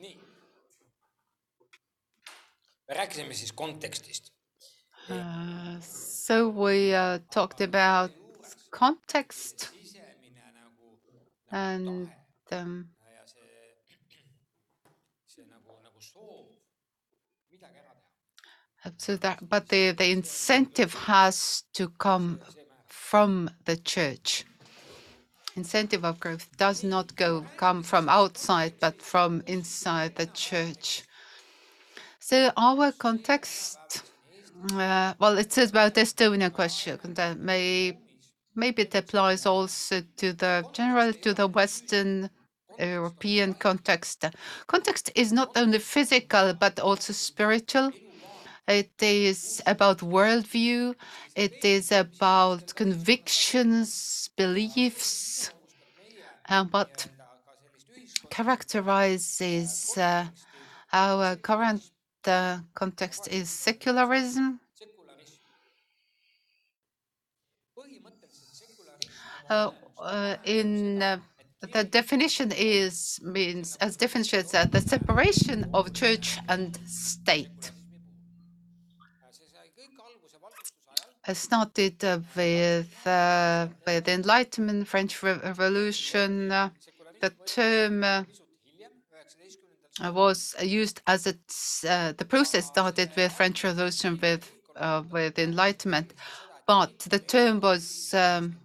nii. me rääkisime siis kontekstist. Uh, so we uh, talked about context and um, teha. so that, but the, the incentive has to come from the church. Incentive of growth does not go come from outside, but from inside the church. So our context, uh, well, it says about Estonia question that may maybe it applies also to the general to the Western European context. Context is not only physical but also spiritual. It is about worldview. It is about convictions, beliefs, and what characterizes uh, our current uh, context is secularism. Uh, uh, in uh, the definition is means as definition is uh, the separation of church and state. It started with uh, the Enlightenment, French Re- Revolution. The term uh, was used as uh, the process started with French Revolution with with Enlightenment, but the term was um,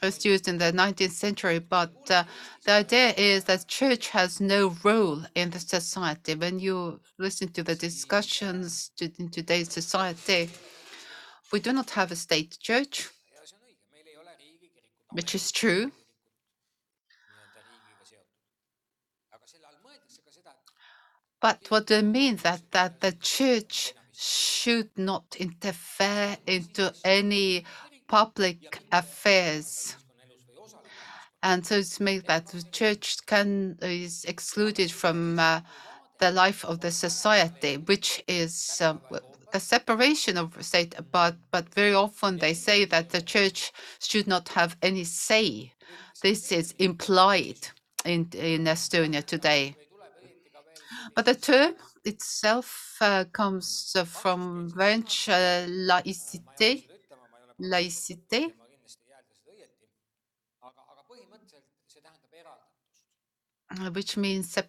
first used in the 19th century. But the idea is that church has no role in the society. When you listen to the discussions in today's society, we do not have a state church, which is true. But what they mean that that the church should not interfere into any public affairs. And so it's made that the church can is excluded from uh, the life of the society, which is uh, the separation of state. But but very often they say that the church should not have any say. This is implied in in Estonia today. But the term itself uh, comes uh, from French uh, laïcité, laïcité, Which means ei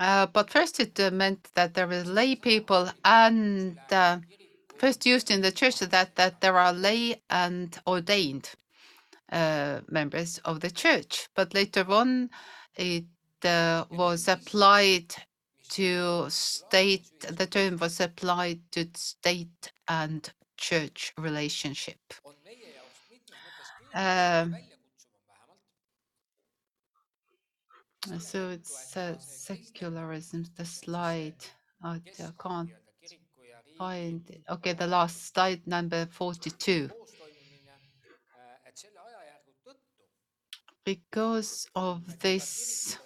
but first it uh, meant that there were lay people and uh, first used in the church that, that there are lay and ordained uh, members of the church. But later on, it uh, was applied to state, the term was applied to state and church relationship. on So it's uh, secularism, the slide. I can't find it. Okay, the last slide, number 42. koostoimimine, et selle ajajärgu tõttu Because of this,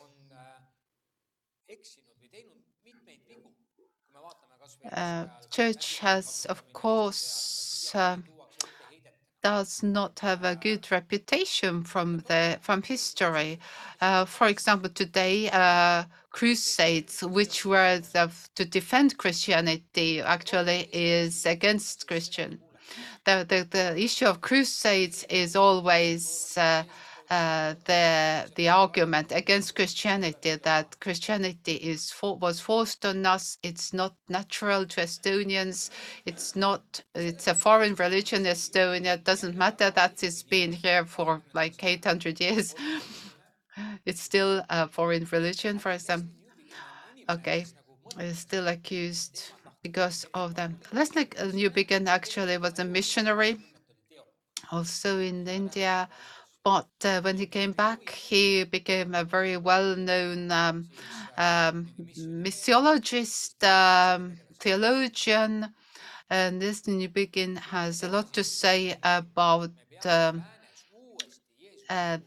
uh, church has, of course, uh, does not have a good reputation from the from history. Uh, for example, today, uh, crusades, which were the, to defend Christianity, actually is against Christian. The, the, the issue of crusades is always uh, uh, the the argument against Christianity that Christianity is for, was forced on us. It's not natural to Estonians. It's not. It's a foreign religion. Estonia it doesn't matter that it's been here for like 800 years. It's still a foreign religion, for example. Okay, is still accused because of them. Leslie Newbigin actually was a missionary, also in India. But uh, when he came back, he became a very well-known um, um, missiologist, um, theologian, and this Newbigin has a lot to say about um, uh,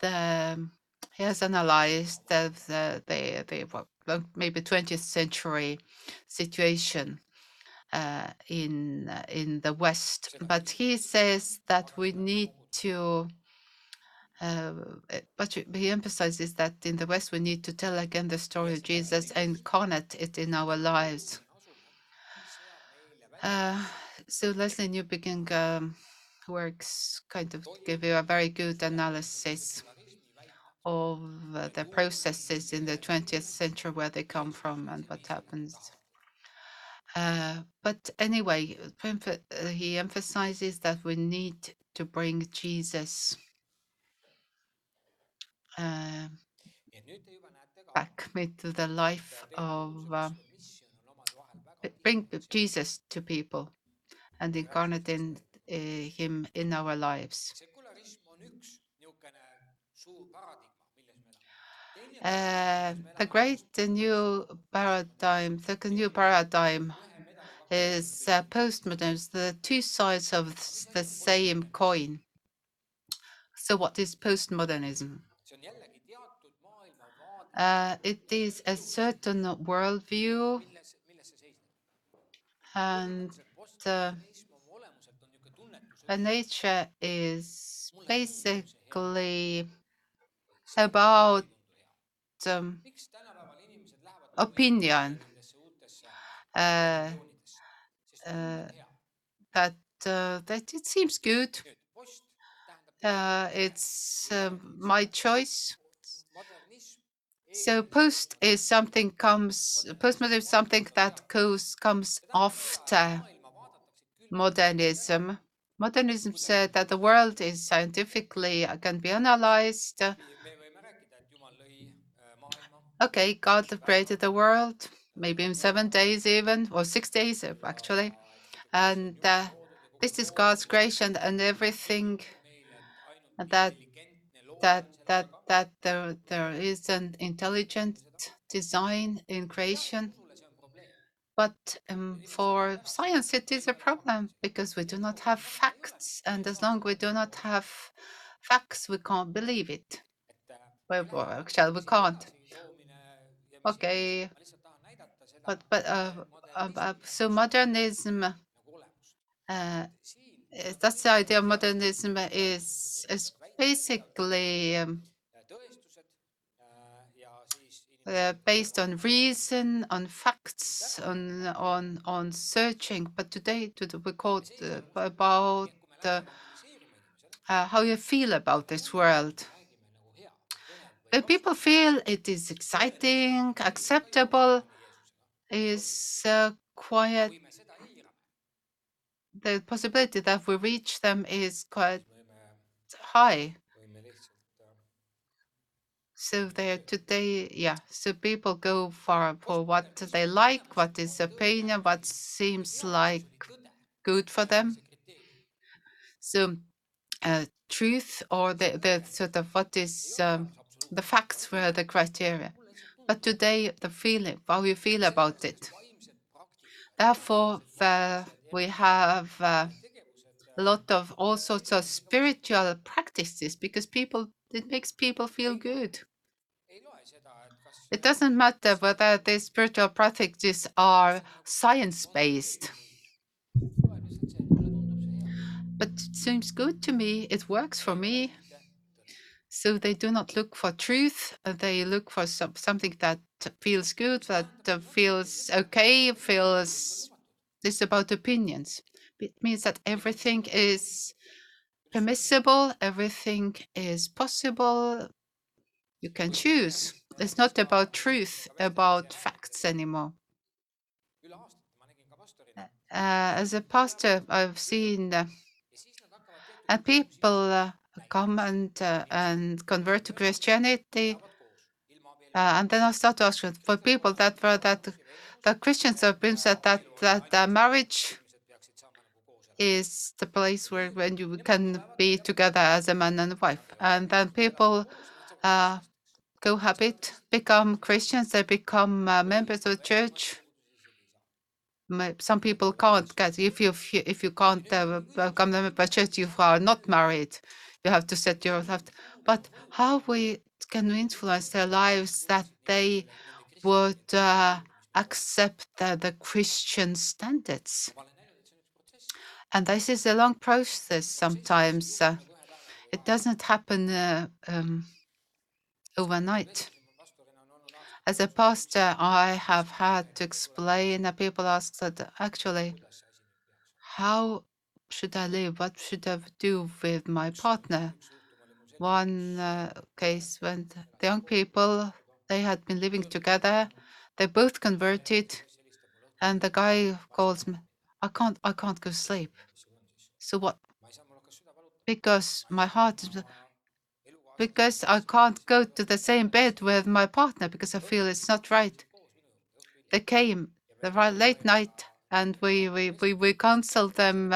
the. He has analyzed the the, the, the maybe 20th century situation uh, in uh, in the West. But he says that we need to. Uh, but he- emphasizes that in the West we need to tell again the story of Jesus and incarnate it in our lives. Uh, so Leslie Newbigin um, works kind of give you a very good analysis of uh, the processes in the 20th century, where they come from and what happens. But anyway, he emphasizes that we need to bring Jesus uh, back into the life of uh, bring Jesus to people and incarnate in uh, him in our lives. sekularism on üks niisugune suur paradigma, milles me elame. Uh, the great the new paradigm, the new paradigm is uh, postmodernism, the two sides of the same coin. So, what is postmodernism? see on jällegi teatud maailmavaade, Uh, it is a certain worldview, and uh, nature is basically about um, opinion uh, uh, that uh, that it seems good. Uh, it's um, my choice. So post is something comes postmodernism is something that goes comes after modernism. Modernism said that the world is scientifically can be analyzed. Okay, God created the world, maybe in seven days even, or six days actually, and uh, this is God's creation and everything that that that that there there is an intelligent design in creation but um, for science it is a problem because we do not have facts and as long we do not have facts we can't believe it Well, actually, we can't. Okay. but but uh, uh, so modernism. Uh, that's the idea of modernism is is basically um, tõestused ja siis uh, based on reason, on facts, on on on searching. But today, to we call uh, about uh, uh, how you feel about this world. räägime nagu hea, people feel it is exciting, acceptable, is uh, quite kui me seda eirame, the possibility that we reach them is quite high. So there today, yeah. So people go for for what they like, what is opinion, what seems like good for them. So uh, truth or the the sort of what is um, the facts were the criteria. But today the feeling, how you feel about it. Therefore, the, we have uh, a lot of all sorts of spiritual practices because people it makes people feel good. It doesn't matter whether these spiritual practices are science based, but it seems good to me. It works for me. So they do not look for truth. They look for some, something that feels good, that feels okay, feels. This about opinions. It means that everything is permissible, everything is possible. You can choose. It's not about truth, about facts anymore. pastorina Uh, as a pastor, I've seen uh, uh, people uh, come and uh, and convert to Christianity, uh, and then I start to ask for people that were that that Christians have been said that that uh, marriage is the place where when you can be together as a man and wife, and then people uh, cohabit, become Christians, they become uh, members of the church. Some people can't get if you if you, can't uh, become a member of church, you are not married. You have to set your to- But how we can influence their lives that they would uh, accept the Christian standards. And this is a long process sometimes. Uh, it doesn't happen uh, um, overnight. As a pastor, I have had to explain, and people ask that actually, how should I live? What should I do with my partner? One uh, case when the young people they had been living together, they both converted, and the guy calls me. I can't, I can't go sleep. So what? Because my heart is because I can't go to the same bed with my partner because I feel it's not right. They came the right late night, and we we we, we counseled them.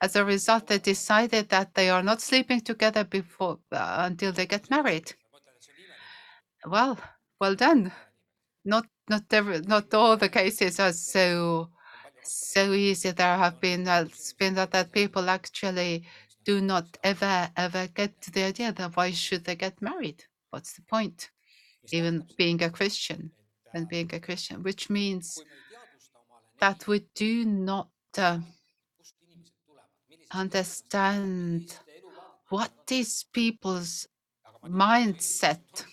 As a result, they decided that they are not sleeping together before uh, until they get married. Well, well done. Not not every, not all the cases are so so easy. There have been it's been that, that people actually do not ever ever get to the idea that why should they get married? What's the point? Even being a Christian and being a Christian, which means that we do not uh, understand what is people's mindset.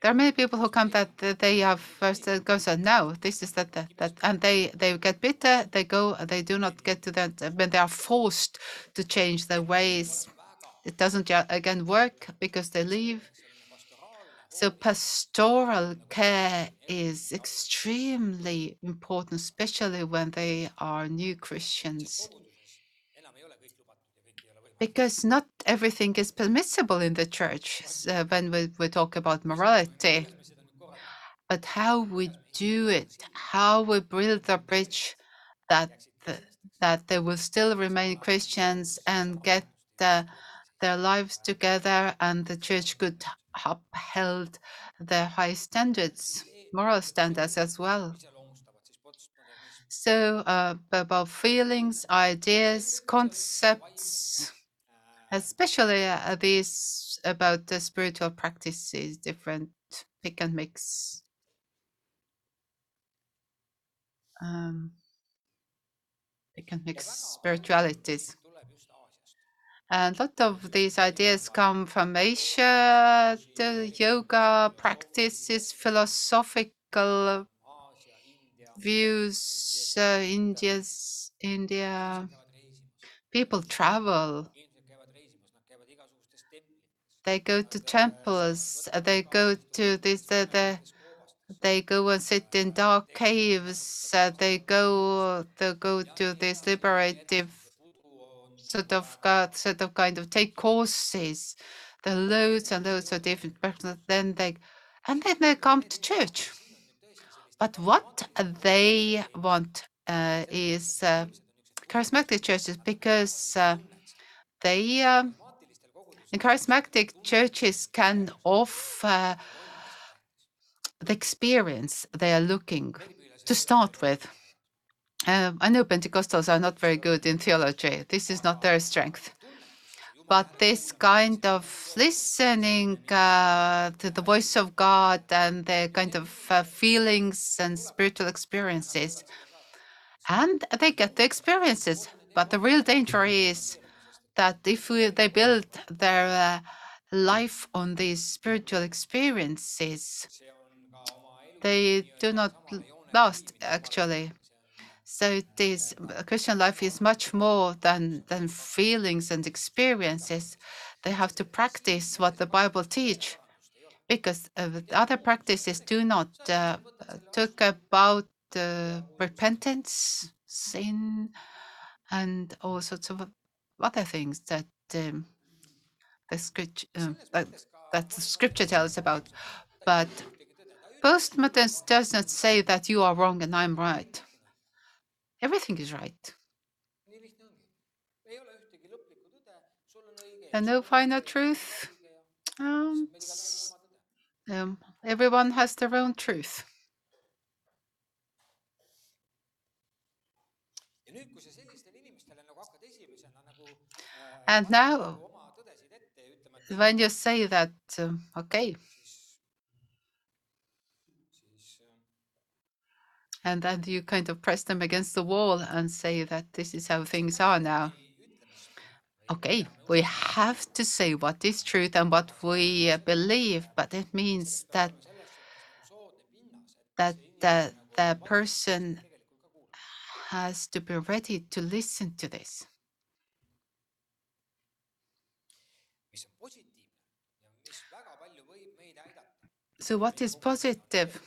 There are many people who come that they have first uh, goes on no this is that, that that and they they get bitter they go they do not get to that uh, when they are forced to change their ways. It doesn't again work because they leave. So pastoral care is extremely important especially when they are new Christians because not everything is permissible in the church so when we, we talk about morality but how we do it, how we build the bridge that th- that they will still remain Christians and get uh, their lives together, and the church could upheld their high standards, moral standards as well. So uh, about feelings, ideas, concepts, especially uh, these about the spiritual practices, different pick and mix. Um, pick and mix spiritualities. And a lot of these ideas come from Asia, the yoga practices, philosophical views, uh, India's, India. People travel, they go to temples, uh, they go to this, the, the, they go and sit in dark caves, uh, they go, they go to this liberative sort of God, sort of kind of take courses. Are loads and loads of different persons. Then they, and then they come to church. But what they want uh, is uh, charismatic churches because uh, they um, in charismatic churches can offer the experience they are looking to start with. Um, I know Pentecostals are not very good in theology. This is not their strength. But this kind of listening uh, to the voice of God and the kind of uh, feelings and spiritual experiences, and they get the experiences. But the real danger is that if we, they build their uh, life on these spiritual experiences, they do not last actually. So it is Christian life is much more than than feelings and experiences. They have to practice what the Bible teach, because uh, other practices do not uh, talk about uh, repentance, sin, and all sorts of other things that um, the scripture um, that, that the scripture tells about. But postmodernism does not say that you are wrong and I'm right. Everything is right. nii lihtne ongi. ei ole ühtegi lõplikku tõde, sul on õige And no final truth. Um, meil igalühel s- on oma tõde. um, everyone has their own truth. And now- When you say that, um, okay, And then you kind of press them against the wall and say that this is how things are now. Okay, we have to say what is truth and what we uh, believe, but it means that that the, the person has to be ready to listen to this. So, what is positive?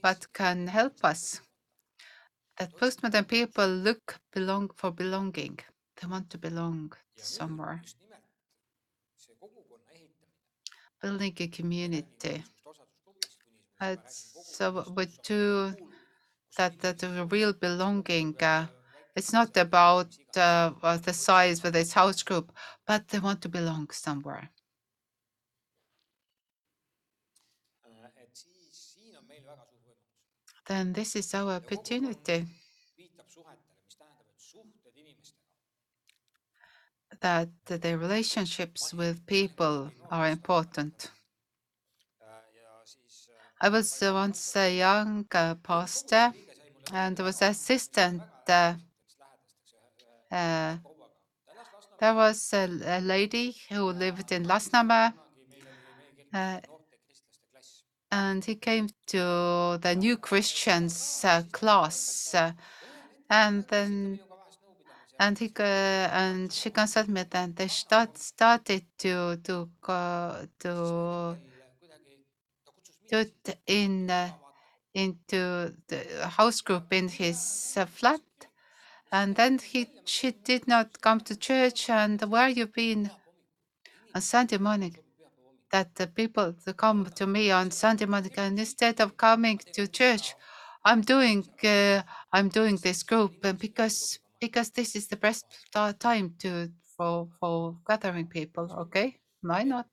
What can help us? That postmodern people look belong for belonging. They want to belong somewhere, nüüd just nimelt see kogukonna ehitamine. building a community. Niisugust osadusklubist kuni siis me räägime so we do that that the real belonging. Uh, it's not about uh, uh, the size with its house group, but they want to belong somewhere. Then this is our opportunity that the relationships with people are important. I was once a young uh, pastor, and väga was assistant. Uh, uh, there was a, a lady who lived in Lasnamäe, Uh, and he came to the New Christians uh, class, uh, and then and he and she consulted me that they start started to to to put in uh, into the house group in his flat, and then he she did not come to church. And where you been on Sunday morning? That the people come to me on Sunday morning, and instead of coming to church, I'm doing uh, I'm doing this group because because this is the best time to for for gathering people. Okay, why not?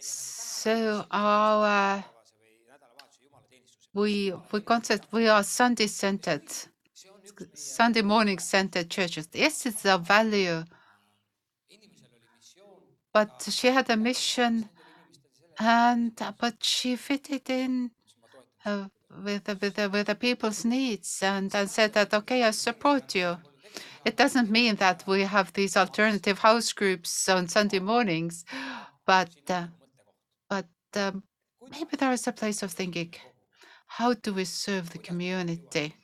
So our we we concept we are Sunday centered, Sunday morning centered churches. Yes, it's a value, but she had a mission, and but she fitted in uh, with the, with the, with the people's needs and, and said that okay, I support you. It doesn't mean that we have these alternative house groups on Sunday mornings, but uh, but um, maybe there is a place of thinking. How do we serve the community?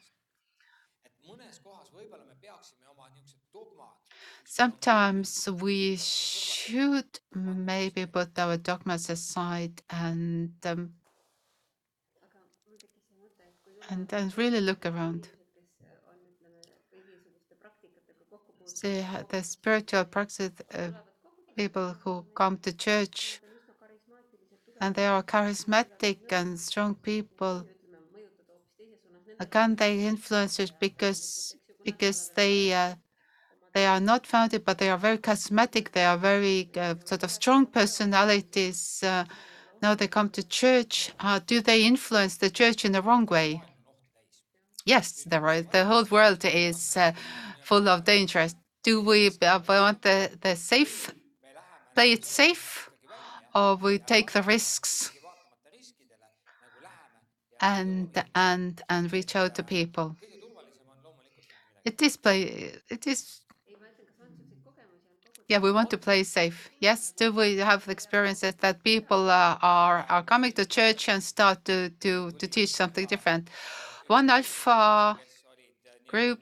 Sometimes we should maybe put our dogmas aside and um, kui and really look around. See the spiritual practice uh, people who come to church and they are charismatic and strong people. Ütleme, mõjutada hoopis teises suunas. Uh, Can they influence it because because they uh, they are not founded, but they are very charismatic. They are very uh, sort of strong personalities. Uh, now they come to church. Uh, do they influence the church in the wrong way? Yes, the right. The whole world is uh, full of dangers. Do we uh, want the, the safe, play it safe, or we take the risks and and and reach out to people? It is play. It is Yeah, we want to play safe. Yes, do we have experiences that people uh, are are coming to church and start to to to teach something different? One alpha group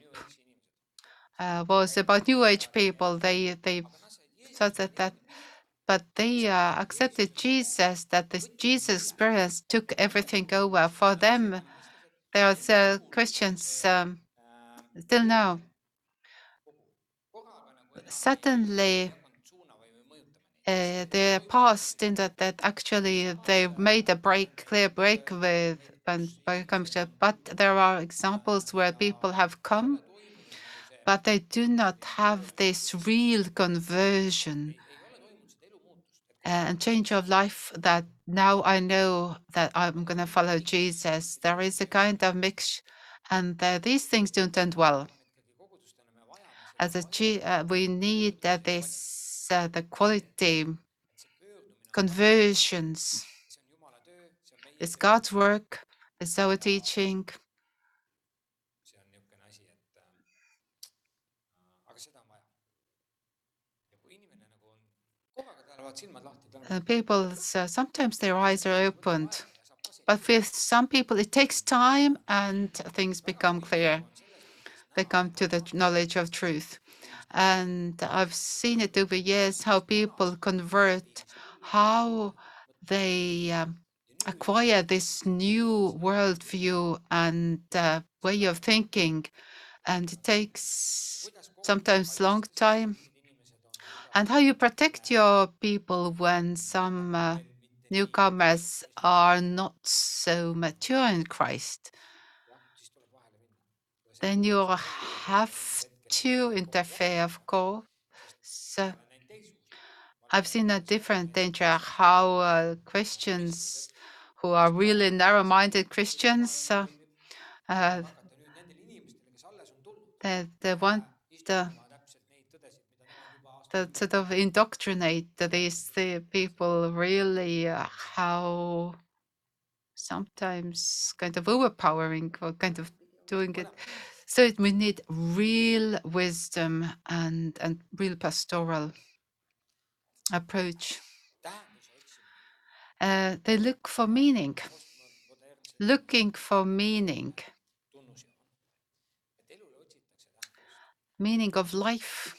uh, was about New Age people. They they thought that that, but they uh, accepted Jesus. That this Jesus experience took everything over for them. There are uh, Christians um, still now. Suddenly. uh, the past in that that actually they made a break, clear break with coming but there are examples where people have come, but they do not have this real conversion and change of life that now I know that I'm going to follow Jesus. There is a kind of mix, and these things don't end well. As a G, uh, we need uh, this uh, the quality conversions. It's God's work, it's our teaching. Uh, people, uh, sometimes their eyes are opened, but with some people it takes time and things become clear. They come to the knowledge of truth. And I've seen it over years how people convert, how they um, acquire this new worldview and uh, way of thinking. And it takes sometimes long time. And how you protect your people when some uh, newcomers are not so mature in Christ. then you have to interfere, of course. So I've seen a different danger how uh, Christians who are really narrow minded Christians, uh, uh, they, they want uh, to sort of indoctrinate these the people really uh, how sometimes kind of overpowering or kind of doing it. So we need real wisdom and, and real pastoral approach. Uh, they look for meaning, looking for meaning, meaning of life.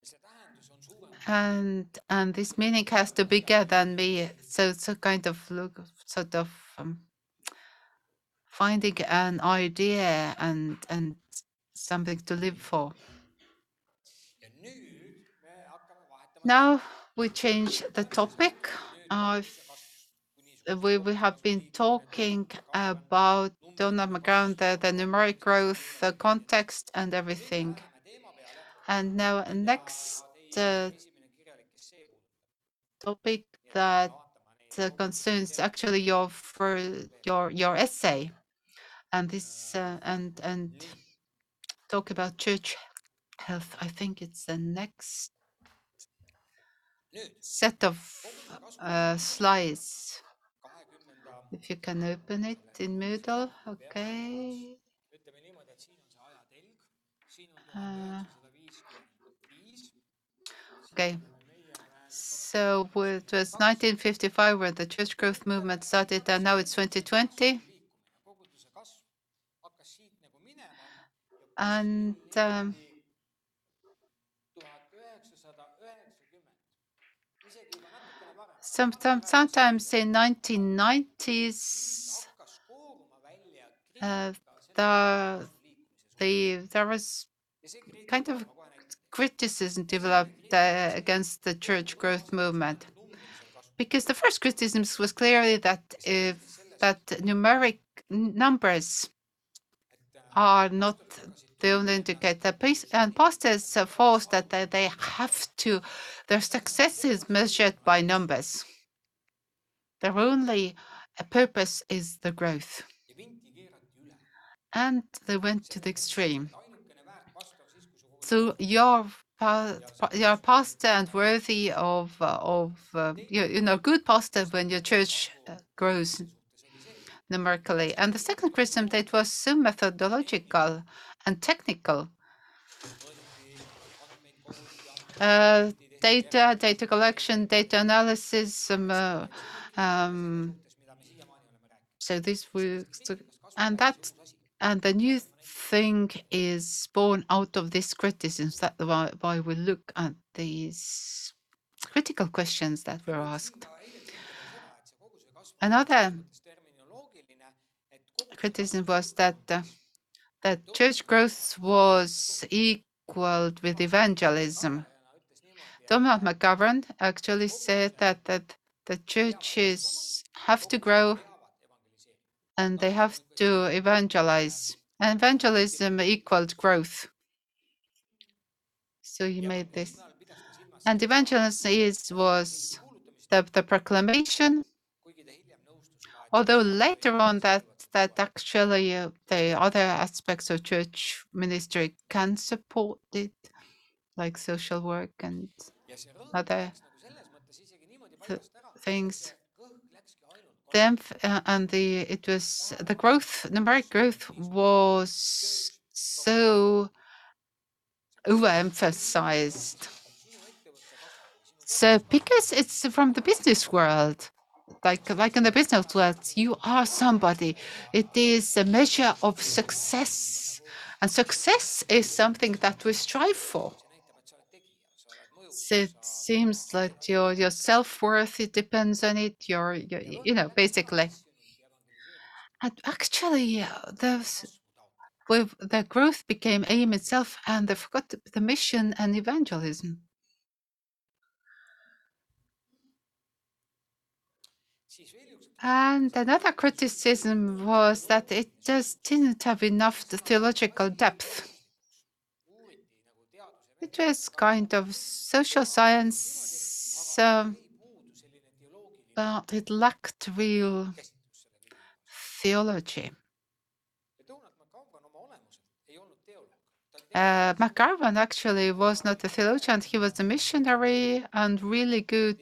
ja see tähendus on suurem. And and this meaning has to be bigger than me. So it's a kind of look sort of um, finding an idea and and something to live for. Now we change the topic. Uh, we, we have been talking about Donald McGavran, the, the numeric growth, the context and everything. And now next uh, topic that uh, concerns actually your fir- your your essay. And this uh, and and talk about church health. I think it's the next set of uh, slides, if you can open it in moodle okay. ütleme niimoodi, et siin on see ajatelg, siin on tuhat üheksasada viiskümmend viis. okay so it was 1955 when the church growth movement started and now it's 2020 liikumine, koguduse kasv hakkas siit nagu minema. and um, tuhat üheksasada üheksakümmend, isegi juba natukene varem some, some, sometimes in 1990s hakkas kooruma uh, the the there was kind of criticism developed uh, against the church growth movement. because the first criticism was clearly that if that numeric numbers are not the only indicator. And pastors uh, force that they, have to their success is measured by numbers. Their only uh, purpose is the growth. And they went to the extreme So you're a pastor and worthy of uh, of uh, you, know good pastor when your church uh, grows numerically. And the second criticism that was so methodological and technical. Uh, data, data collection, data analysis. Um, uh, um, so this was, and that and the new thing is born out of this criticism. That why, why we look at these critical questions that were asked. Another criticism was that uh, that church growth was equaled with evangelism. Donald McGavran actually said that that the churches have to grow and they have to evangelize. Evangelism equaled growth. So he made this. And evangelism is was the, the proclamation, although later on that that actually uh, the other aspects of church ministry can support it, like social work and other ära, things. See kõhk läkski ainult The emph- uh, and the it was the growth numeric growth was so overemphasized. So because it's from the business world, like like in the business world, you are somebody. It is a measure of success, and success is something that we strive for. It seems like your your self worth it depends on it. Your, your you know basically. And actually, uh, the with the growth became aim itself, and they forgot the, mission and evangelism. And another criticism was that it just didn't have enough the theological depth. It was kind of social science, um, but it lacked real theology. Uh, McGavran actually was not a theologian, he was a missionary and really good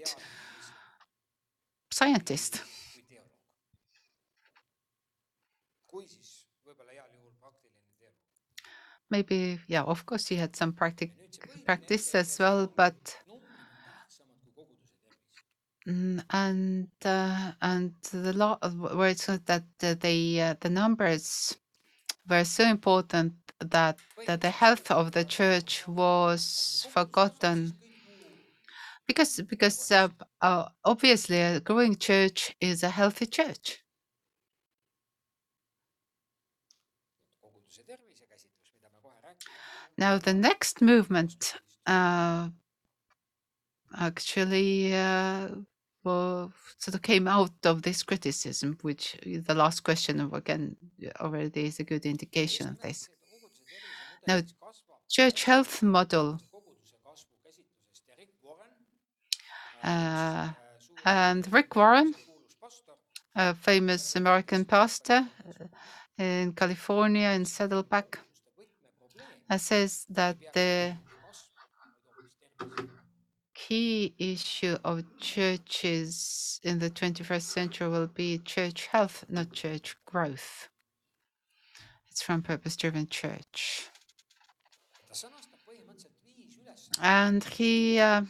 scientist. Maybe, yeah, of course, he had some practice as well, but. Mm, and uh, and the law where it's that uh, the numbers were so important that, that the health of the church was forgotten because because uh, obviously a growing church is a healthy church now the next movement uh, actually uh, sort of came out of this criticism which the last question of again already is a good indication of this. Now, church health model uh, and Rick Warren, a famous American pastor uh, in California in Saddleback, uh, says that the kasv, vaid hoopis tervis. key issue of churches in the 21st century will be church health, not church growth. It's from Purpose Driven Church. ta sõnastab põhimõtteliselt viis ülesannet And he uh,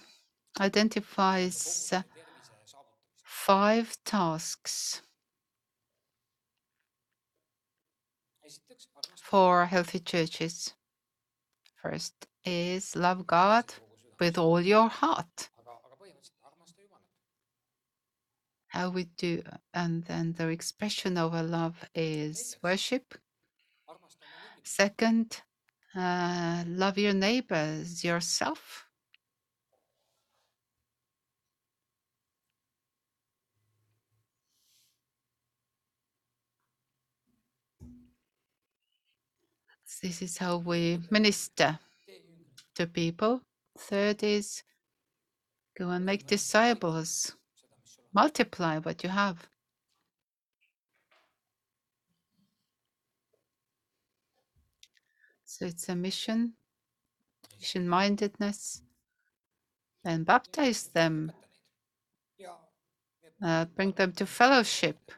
identifies uh, koguduse tervise saavutamiseks. five tasks for healthy churches. First is love God, with all your heart. How we do, and then the expression of our love is worship. Second, uh, love your neighbors yourself. This is how we minister. to people. Third is go and make disciples, multiply what you have. So it's a mission, mission mindedness, and baptize them, uh, bring them to fellowship,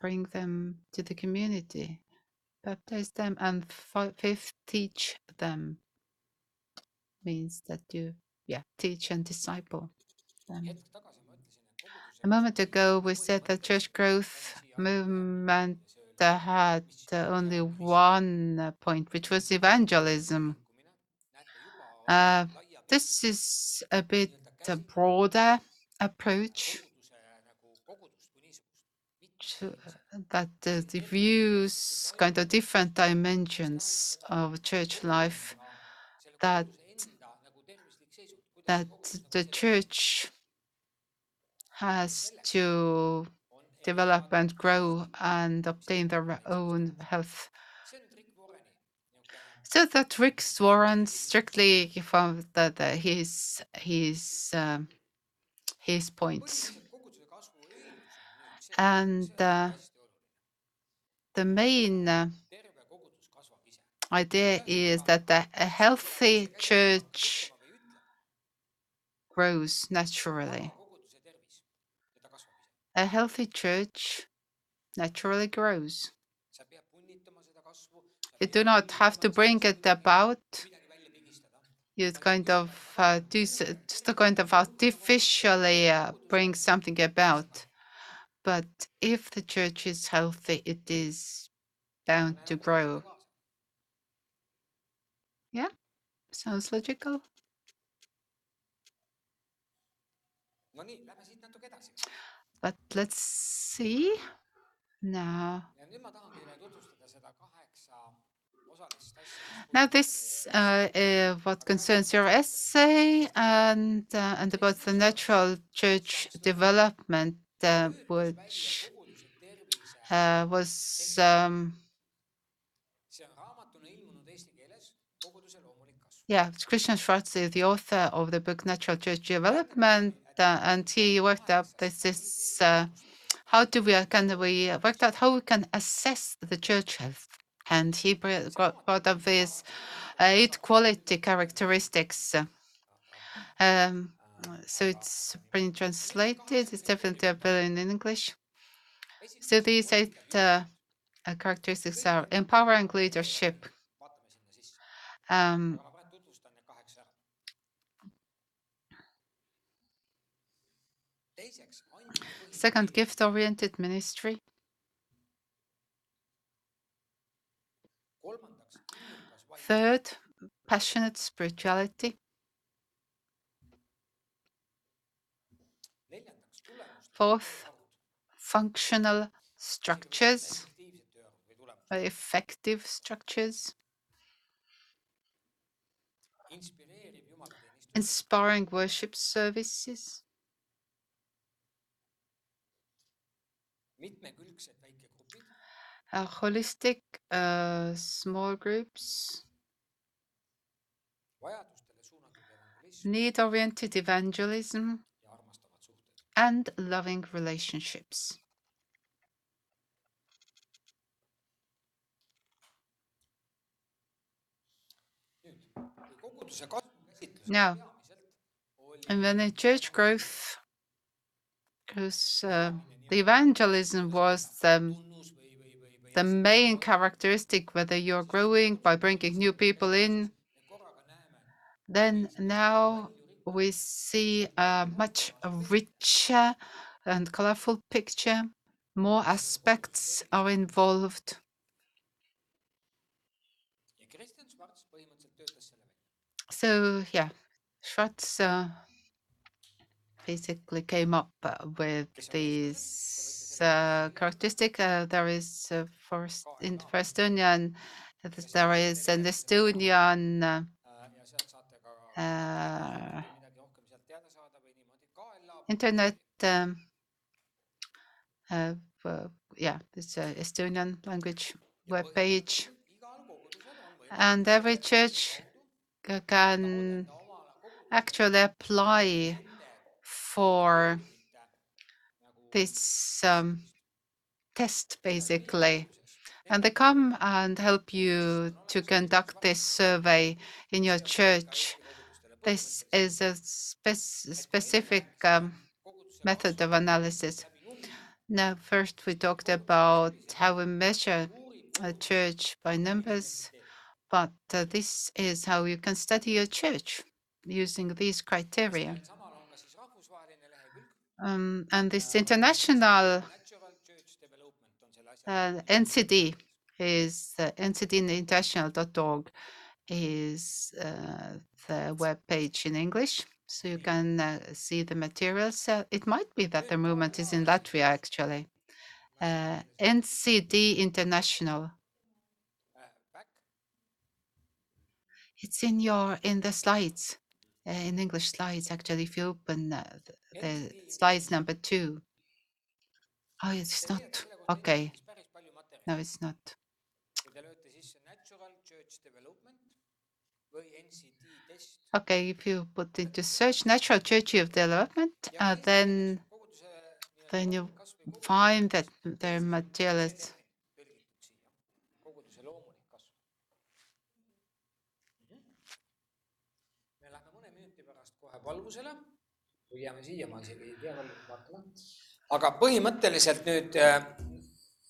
bring them to the community, baptize them, and fifth, teach them. Means that you, yeah, teach and disciple them. A moment ago, we said that church growth movement had only one point, which was evangelism. Uh, This is a bit a broader approach to, that uh, the views kind of different dimensions of church life that that the church has to develop and grow and obtain their own health. So that Rick Warren strictly from the, the, his his um, his points, and uh, the main uh, idea is that a healthy church grows naturally. A healthy church naturally grows. You do not have to bring it about. You kind of uh, do just kind of artificially uh, bring something about. But if the church is healthy, it is bound to grow. Yeah, sounds logical. But let's see now. Now this uh, uh, what concerns your essay and uh, and about the natural church development, which uh, was um, yeah Christian Schwarz is the author of the book Natural Church Development, uh, and he worked up this this uh, how do we can we worked out how we can assess the church health, and he brought up these eight quality characteristics. Um, so it's been translated. It's definitely available in English. So these eight uh, uh, characteristics are empowering leadership, um, second, gift-oriented ministry. Third, passionate spirituality. Fourth, functional structures, effective structures, inspiring worship services, uh, holistic uh, small groups, need oriented evangelism and loving relationships. Now, And when the church growth, because uh, the evangelism was the, the main characteristic, whether you're growing by bringing new people in, then now we see a much richer and colorful picture. More aspects are involved. So, yeah, Schwarz uh, basically came up uh, with these uh, characteristic. Uh, there is uh, for S- in Estonian, uh, there is an Estonian internet. Um, uh, yeah, it's a Estonian language web page, and every church can actually apply for this um, test basically and they come and help you to conduct this survey in your church this is a spec- specific um, method of analysis. Now first we talked about how we measure a church by numbers but uh, this is how you can study your church using these criteria. Um, and this international uh, NCD is uh, ncdinternational.org is uh, the web page in English, so you can uh, see the materials. Uh, it might be that the movement is in Latvia actually. Uh, NCD International. It's in your in the slides, uh, in English slides actually. If you open uh, the, the slides number two. Oh, it's not okay. päris palju materjali. No, it's not. Okay, if you put into search natural church of development, uh, then then you find that their material is valgusele, või jääme siia, ma isegi ei tea, palju vaatame. aga põhimõtteliselt nüüd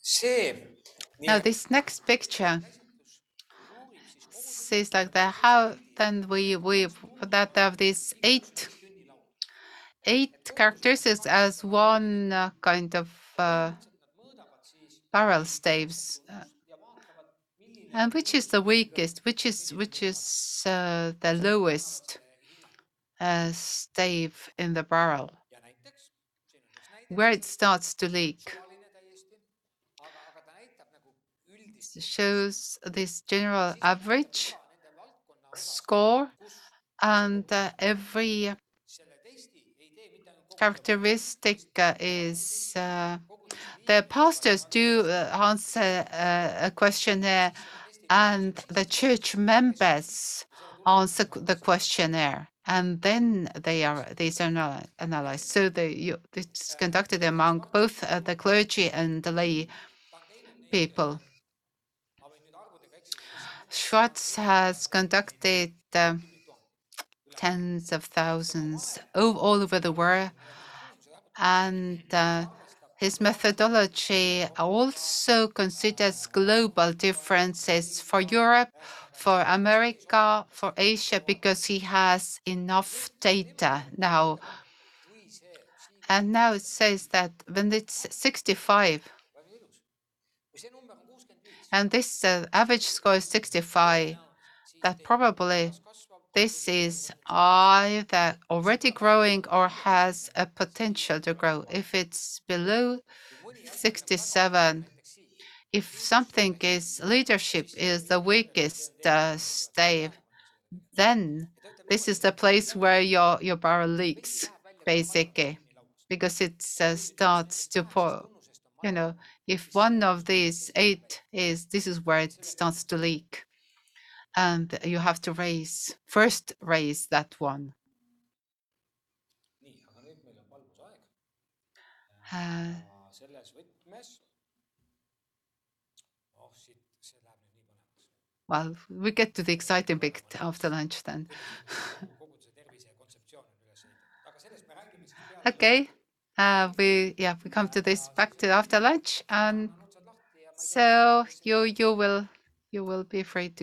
see. Now this next picture. Says like that. How then we we that have these eight eight characteristics as one uh, kind of uh, barrel staves. Uh, and which is the weakest? Which is which is uh, the lowest uh, stave in the barrel? Where it starts to leak. shows this general average score and uh, every characteristic uh, is uh, the pastors do uh, answer uh, a questionnaire and the church members answer the questionnaire and then they are these are analyzed so it's conducted among both uh, the clergy and the lay people Schwarz has conducted uh, tens of thousands all over the world, and uh, his methodology also considers global differences for Europe, for America, for Asia, because he has enough data now. And now it says that when it's 65, and this uh, average score is 65, that probably this is either already growing or has a potential to grow. If it's below 67, if something is leadership is the weakest uh, stave, then this is the place where your, your barrel leaks, basically, because it uh, starts to pour. You know, if one of these eight is, this is where it starts to leak and you have to raise first raise that one nii, aga nüüd meil on valgusaeg. uh, selles võtmes. oh siit, see läheb nüüd nii põnevaks. well we get to the exciting bit after lunch then kogu see tervise kontseptsioon on üles ehitatud, aga sellest me räägime siis peale. okay Uh, we yeah we come to this back to after lunch and so you you will you will be free to